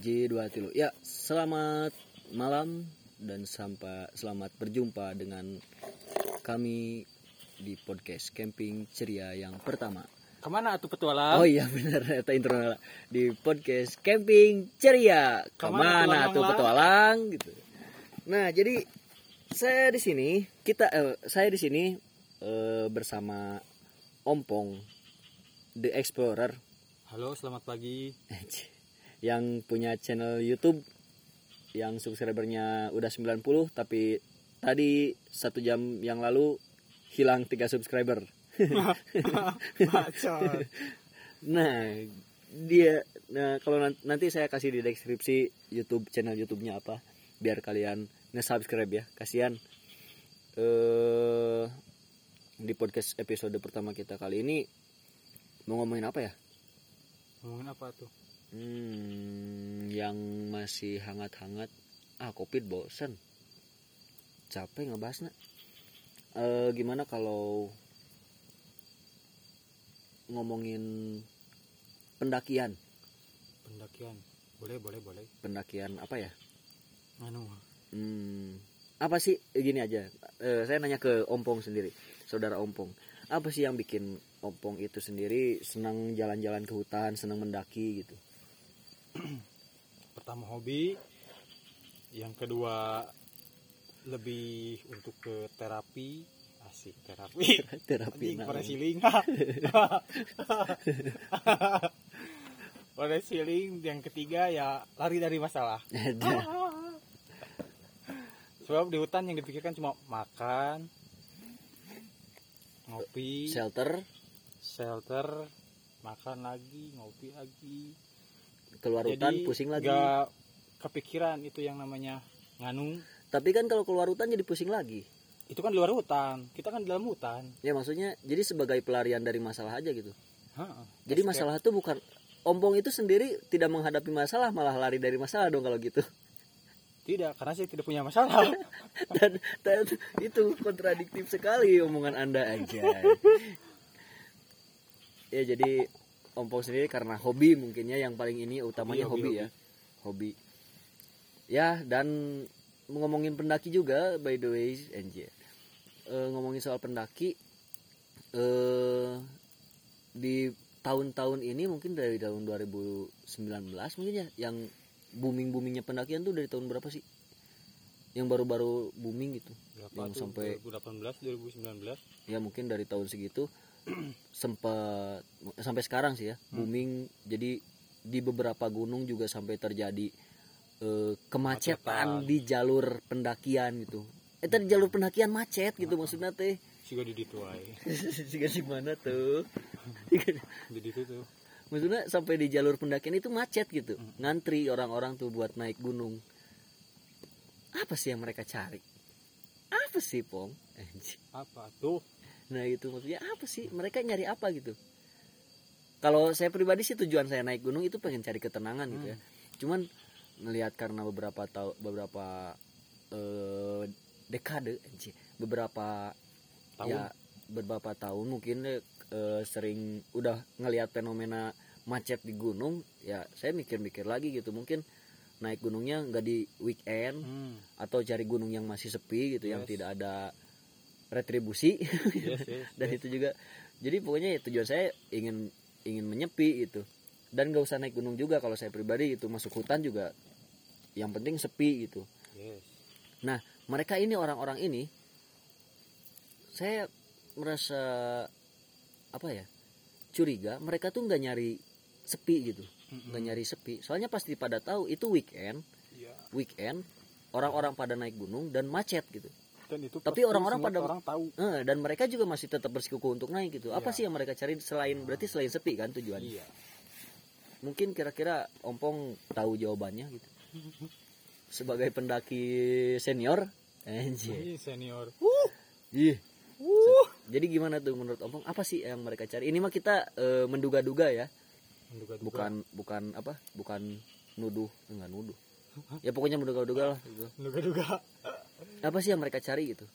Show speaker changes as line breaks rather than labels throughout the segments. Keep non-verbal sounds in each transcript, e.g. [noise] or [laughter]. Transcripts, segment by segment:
Hiji dua tilu. Ya, selamat malam dan sampai selamat berjumpa dengan kami di podcast camping ceria yang pertama.
Ke mana atuh petualang?
Oh iya benar [laughs] eta intro di podcast camping ceria.
Ke
mana
Ke
mana
tuh
petualang gitu. Nah, jadi saya di sini, kita eh, saya di sini eh, bersama Ompong The Explorer
Halo, selamat pagi.
Yang punya channel YouTube yang subscribernya udah 90 tapi tadi satu jam yang lalu hilang tiga subscriber. [laughs] Nah, dia nah kalau nan- nanti saya kasih di deskripsi YouTube channel YouTube-nya apa biar kalian nge-subscribe ya. Kasihan eh di podcast episode pertama kita kali ini mau ngomongin apa ya?
Ngomongin apa tuh?
Hmm, yang masih hangat-hangat. Ah, covid bosen. Capek ngebahasnya. Eh, gimana kalau ngomongin pendakian?
Pendakian. Boleh, boleh, boleh.
Pendakian apa ya?
Anu,
Hmm, apa sih Eh, gini aja? Eh, saya nanya ke Ompong sendiri, saudara Ompong. Apa sih yang bikin Ompong itu sendiri senang jalan-jalan ke hutan, senang mendaki gitu? [clears throat]
pertama hobi, yang kedua lebih untuk ke terapi, asik terapi. [laughs]
Terapi. Naon?
pada siling. [laughs] pada siling yang ketiga ya lari dari masalah. [laughs] Sebab di hutan yang dipikirkan cuma makan, ngopi,
Shelter,
shelter, makan lagi, ngopi lagi.
Keluar hutan pusing lagi.
Gak kepikiran itu yang namanya nganu.
Tapi kan kalau keluar hutan jadi pusing lagi.
Itu kan di luar hutan, kita kan di dalam hutan.
Ya maksudnya jadi sebagai pelarian dari masalah aja gitu.
Heeh.
Jadi masalah itu bukan ompong itu sendiri tidak menghadapi masalah malah lari dari masalah dong kalau gitu.
Tidak, karena saya tidak punya masalah. [laughs]
dan, dan itu kontradiktif sekali omongan Anda aja. [laughs] ya jadi ompong sendiri karena hobi mungkinnya yang paling ini utamanya
Hobi,
hobi,
hobi,
ya. Hobi. Ya dan ngomongin pendaki juga by the way anjir. Eh, ngomongin soal pendaki eh di tahun-tahun ini mungkin dari tahun 2019 mungkin ya yang booming boomingnya pendakian tuh dari tahun berapa sih yang baru-baru booming gitu
Berapa
Yang sampai-
2018, 2019.
ya mungkin dari tahun segitu [clears throat] sempat sampai sekarang sih ya booming. Jadi di beberapa gunung juga sampai terjadi eh, kemacetan di jalur pendakian gitu. Eh tadi jalur pendakian macet gitu maksudnya teh.
Juga di wae. [laughs]
Jika di mana tuh?
Di ditu tuh.
maksudnya sampai di jalur pendakian itu macet gitu. Ngantri orang-orang tuh buat naik gunung. Apa sih yang mereka cari? Apa sih pong? Anjing.
Apa tuh?
Nah itu maksudnya apa sih mereka nyari apa gitu kalau saya pribadi sih tujuan saya naik gunung itu pengen cari ketenangan gitu ya cuman ngelihat karena beberapa tahun beberapa eh, dekade beberapa
Tahun.
ya beberapa tahun mungkin eh, sering udah ngelihat fenomena macet di gunung ya saya mikir-mikir lagi gitu mungkin naik gunungnya nggak di weekend
Hmm.
atau cari gunung yang masih sepi gitu yang
Yes.
tidak ada retribusi.
Yes, yes, [laughs]
dan
yes.
itu juga jadi pokoknya ya tujuan saya ingin ingin menyepi gitu. Dan gak usah naik gunung juga kalau saya pribadi itu masuk hutan juga yang penting sepi gitu.
Yes.
nah mereka ini orang-orang ini saya merasa apa ya curiga mereka tuh nggak nyari sepi gitu. Nggak nyari sepi. Soalnya pasti pada tahu itu weekend.
Iya.
weekend orang-orang pada naik gunung dan macet gitu
Dan itu
Tapi orang-orang pada-
orang tahu.
Eh, dan mereka juga masih tetap bersikuku untuk naik gitu apa
Iya.
sih yang mereka cari selain berarti selain sepi kan tujuannya
Iya.
mungkin kira-kira ompong tahu jawabannya gitu sebagai pendaki senior anjir
senior.
Ih. jadi gimana tuh menurut ompong apa sih yang mereka cari ini mah kita eh, menduga-duga ya
Menduga-duga.
bukan bukan apa bukan nuduh enggak nuduh ya pokoknya menduga-duga lah gitu
Menduga-duga.
Apa sih yang mereka cari gitu?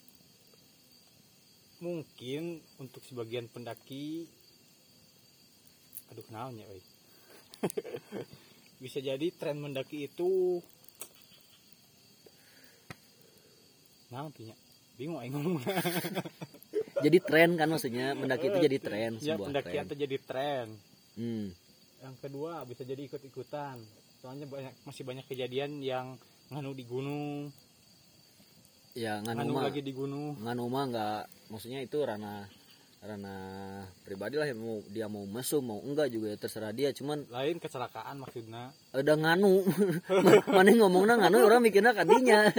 Mungkin untuk sebagian pendaki. Aduh naonnya euy. [laughs] bisa jadi tren mendaki itu. Nah artinya bingung aing ngomong. [laughs]
Jadi tren kan maksudnya? Mendaki itu jadi tren
ya
sebuah
pendakian
tren.
itu jadi tren.
Hmm.
yang kedua bisa jadi ikut-ikutan. Soalnya banyak masih banyak kejadian yang nganu di gunung
ya nganu
nganu lagi di gunung.
Nganu mah nggak maksudnya itu ranah ranah pribadi lah mau dia mau mesum mau enggak juga ya terserah dia cuman
lain kecelakaan maksudnya.
Udah nganu. [laughs] Mana ngomongnya nganu orang mikirnya kadinya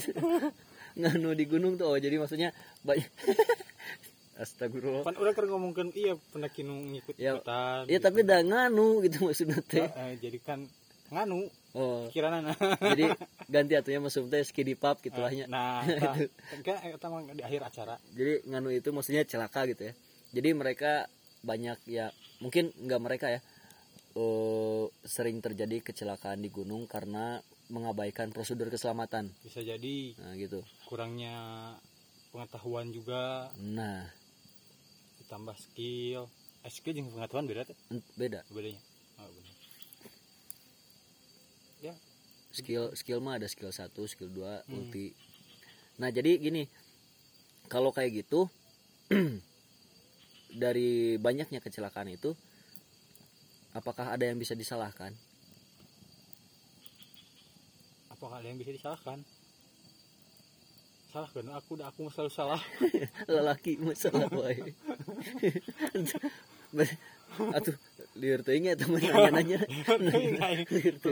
[laughs] nganu di gunung tuh oh jadi maksudnya banyak. [laughs] Astagfirullah.
Kan udah kan ngomongkan iya pendaki nu ngikut
Ya,
ikutan
ya tapi udah nganu gitu maksudnya teh.
Jadi kan nganu.
Oh.
Kirana
jadi [laughs] ganti atunya mesum teh skidi pap gitu lahnya
nah nah, [laughs] kan kita mah di akhir acara.
Jadi nganu itu maksudnya celaka gitu ya. Jadi mereka banyak ya mungkin nggak mereka ya eh, sering terjadi kecelakaan di gunung karena mengabaikan prosedur keselamatan.
Bisa jadi.
Nah gitu.
Kurangnya pengetahuan juga.
Nah.
Ditambah skill. Eh, skill jeung pengetahuan beda teh?
Ent- beda.
Bedanya oh, bener. ya
skill skill mah ada skill satu skill dua
Hmm.
ulti. Nah jadi gini kalau kayak gitu [clears throat] dari banyaknya kecelakaan itu apakah ada yang bisa disalahkan?
Apakah ada yang bisa disalahkan? Salah kan aku udah aku selalu salah. [laughs]
Lelaki masalah wae [laughs] [laughs] atuh liur teuing ya teman [laughs] nanya nanya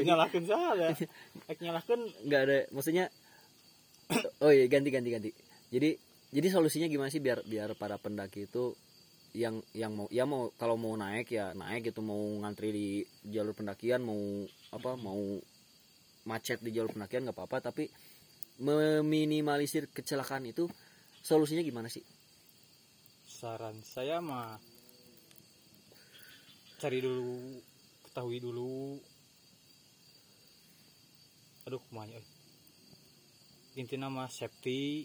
nyalahkan salah ek nyalahkan
nggak ada maksudnya oh iya ganti ganti ganti. Jadi jadi solusinya gimana sih biar biar para pendaki itu yang yang mau ya mau kalau mau naik ya naik itu mau ngantri di jalur pendakian mau apa mau macet di jalur pendakian nggak apa-apa. Tapi meminimalisir kecelakaan itu solusinya gimana sih?
Saran saya mah cari dulu ketahui dulu. Aduh kumanya euy. inti nama safety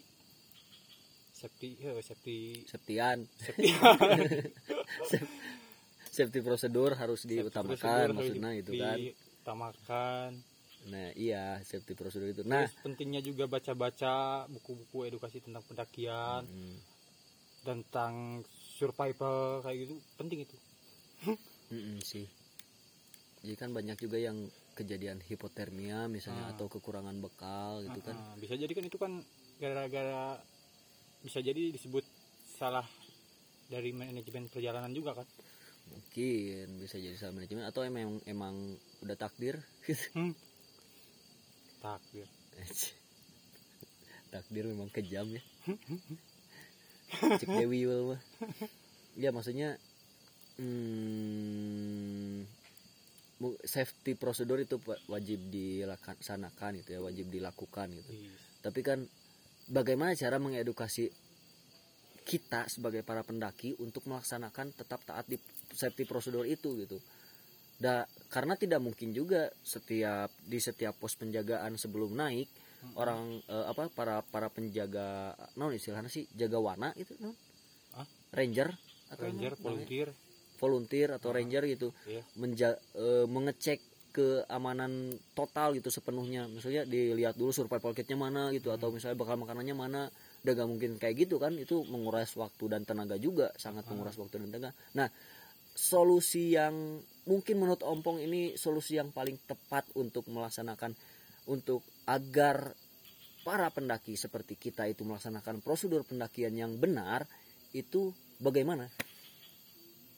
safety eh, safety
Septian.
Safety [laughs]
safety prosedur harus diutamakan
Prosedur
maksudnya
harus
itu kan.
diutamakan.
Nah iya safety prosedur itu. Nah
Terus pentingnya juga baca-baca buku-buku edukasi tentang pendakian
hmm,
tentang survival kayak gitu. Penting itu [laughs]
mm-mm sih. Jadi kan banyak juga yang kejadian hipotermia misalnya
Ah.
atau kekurangan bekal gitu kan.
Ah, bisa jadi kan itu kan gara-gara bisa jadi disebut salah dari manajemen perjalanan juga kan.
Mungkin bisa jadi salah manajemen atau emang emang udah takdir. [laughs]
Takdir. [laughs]
Takdir memang kejam ya. Cek Dewi Wil mah. [laughs] Ya maksudnya hmm, safety prosedur itu wajib dilaksanakan gitu ya wajib dilakukan gitu. Tapi kan bagaimana cara mengedukasi kita sebagai para pendaki untuk melaksanakan tetap taat di safety prosedur itu gitu? Da, karena tidak mungkin juga setiap di setiap pos penjagaan sebelum naik orang eh, apa para para penjaga non istilahnya sih jaga wana itu non?
Hah?
ranger? Atau
ranger volunteer
volunteer atau ranger gitu
Iya.
menja eh, mengecek keamanan total gitu sepenuhnya. Misalnya dilihat dulu survival kitnya mana gitu atau misalnya bakal makanannya mana udah gak mungkin kayak gitu kan. Itu menguras waktu dan tenaga juga sangat menguras waktu dan tenaga. Nah solusi yang mungkin menurut ompong ini solusi yang paling tepat untuk melaksanakan untuk agar para pendaki seperti kita itu melaksanakan prosedur pendakian yang benar itu bagaimana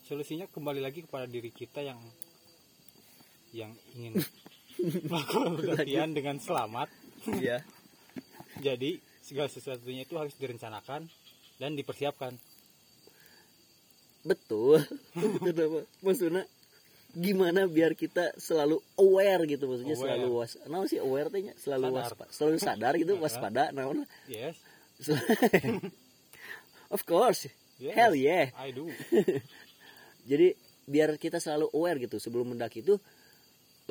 solusinya kembali lagi kepada diri kita yang yang ingin [laughs] melakukan pendakian dengan selamat.
Ya [laughs]
jadi segala sesuatunya itu harus direncanakan dan dipersiapkan.
Betul. [laughs] Kenapa maksudnya gimana biar kita selalu aware gitu maksudnya
Aware.
selalu was nah sih aware tehnya selalu
Sadar.
waspada selalu sadar gitu waspada nah
yes.
Of course.
Yes.
Hell yeah.
I do
jadi biar kita selalu aware gitu sebelum mendaki itu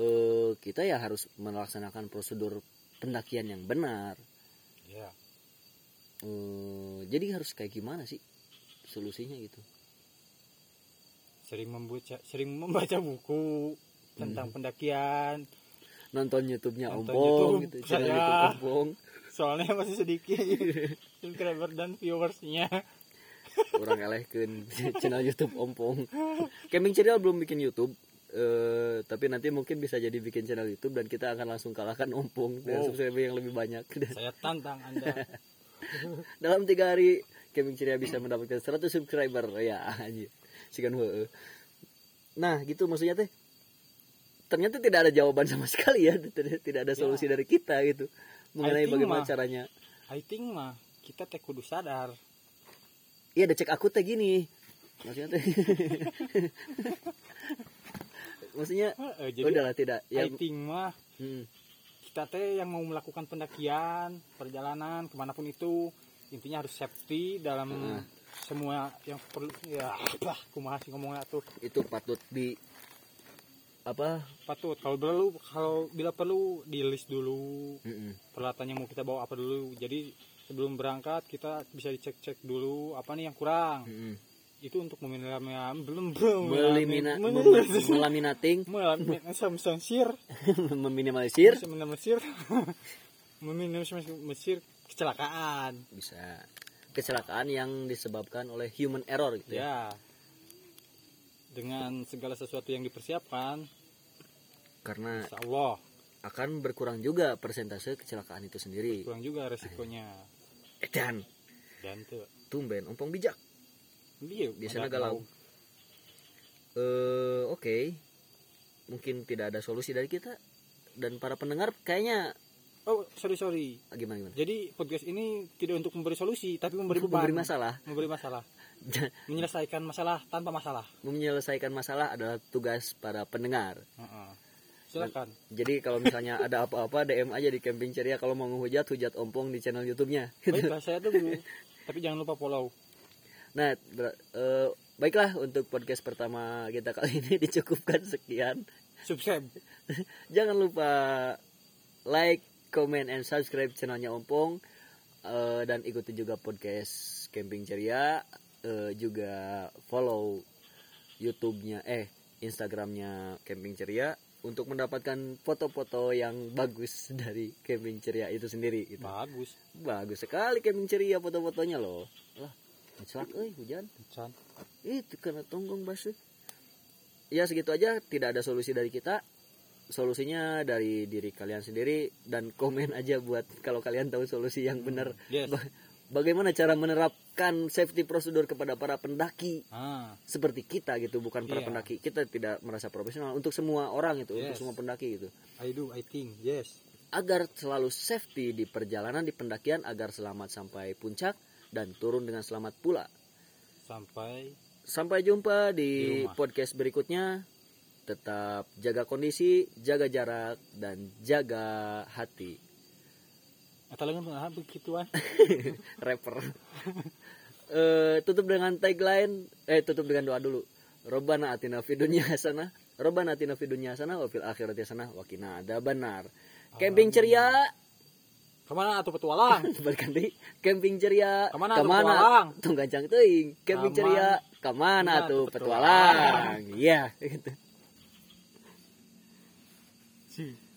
eh, kita ya harus melaksanakan prosedur pendakian yang benar.
Ya
Eh, jadi harus kayak gimana sih solusinya gitu?
Sering membaca sering membaca buku tentang pendakian.
Nonton YouTube-nya
Nonton
Ompong
YouTube,
gitu channel
saya.
YouTube Ompong
soalnya masih sedikit. [laughs] Subscriber dan viewersnya
orang elehkeun [laughs] channel YouTube Ompong. Camping Ceria belum bikin YouTube eh, tapi nanti mungkin bisa jadi bikin channel YouTube dan kita akan langsung kalahkan Ompong dengan
Wow.
subscriber yang lebih banyak. [laughs]
Saya tantang anda. [laughs]
Dalam tiga hari Camping Ceria bisa mendapatkan 100 subscriber. Ya anjir. Sikan heueuh. nah gitu maksudnya teh. Ternyata tidak ada jawaban sama sekali ya. Tidak ada solusi dari kita gitu. Mengenai bagaimana
mah.
caranya.
I think mah kita teh kudu sadar
iya ada cek aku teh gini. Maksudnya teh. [laughs] Maksudnya
Eh, jadi
udahlah tidak. Ya
mah.
Hmm,
kita teh yang mau melakukan pendakian perjalanan ke mana pun itu intinya harus safety dalam
Heeh.
semua yang perlu ya bah kumaha sih ngomongnya tuh.
Itu patut di apa?
Patut. Kalau perlu kalau bila perlu di list dulu.
Mm-mm.
peralatan yang mau kita bawa apa dulu. Jadi sebelum berangkat kita bisa dicek cek dulu apa nih yang kurang.
Mm-mm.
itu untuk meminimalisir belum belum meminimalisir [laughs]
melaminating.
meminimalisir. [laughs]
Meminimalisir.
Meminimalisir. [laughs] Meminimalisir kecelakaan.
Bisa. Kecelakaan yang disebabkan oleh human error gitu ya,
ya. Dengan segala sesuatu yang dipersiapkan
karena
insya Allah.
akan berkurang juga persentase kecelakaan itu sendiri.
Kurang juga resikonya
dan
dan tuh
tumben ompong bijak.
Dia
biasanya galau. eh oke mungkin tidak ada solusi dari kita dan para pendengar kayaknya
oh sorry sorry.
Ah, gimana gimana?
Jadi podcast ini tidak untuk memberi solusi tapi memberi beban.
memberi masalah.
Memberi masalah. Menyelesaikan masalah tanpa masalah.
Menyelesaikan masalah adalah tugas para pendengar.
Heeh. Silakan.
Jadi kalau misalnya ada apa-apa DM aja di camping ceria kalau mau ngehujat hujat ompong di channel YouTube-nya.
Baiklah [laughs] saya tunggu tapi jangan lupa follow.
Nah, ber- eh, baiklah untuk podcast pertama kita kali [laughs] ini dicukupkan sekian.
subscribe. [laughs]
Jangan lupa like, comment, and subscribe channelnya Ompong. Eh, dan ikuti juga podcast Camping Ceria. Eh, juga follow YouTube-nya, eh Instagramnya Camping Ceria untuk mendapatkan foto-foto yang bagus [laughs] dari Camping Ceria itu sendiri. Gitu.
bagus
Bagus sekali Camping Ceria foto-fotonya loh. Lah, euy hujan.
Can.
itu karena tonggong basuh ya segitu aja tidak ada solusi dari kita solusinya dari diri kalian sendiri dan komen aja buat kalau kalian tahu solusi yang benar
yes
Ba- bagaimana cara menerapkan safety prosedur kepada para pendaki
ah
seperti kita gitu bukan para
Iya.
pendaki kita tidak merasa profesional untuk semua orang itu untuk
Yes.
semua pendaki gitu
I do I think yes
agar selalu safety di perjalanan di pendakian agar selamat sampai puncak dan turun dengan selamat pula
sampai
Sampai jumpa
Di
di,
rumah.
podcast berikutnya. Tetap jaga kondisi, jaga jarak, dan jaga hati.
Atau lagi nah, begituan
Rapper. Eh, tutup dengan tagline, eh tutup dengan doa dulu. Robbana atina fid dunya hasanah, Robbana atina fid dunya hasanah wa fil akhirati hasanah wa qina adzabannar. Camping ceria,
ke mana atau petualang [laughs]
berganti camping ceria.
Ke mana atuh petualang?
Tong gancang teuing. Camping ceria, ke
mana
Ke mana
atuh
petualang? Iya, gitu.
si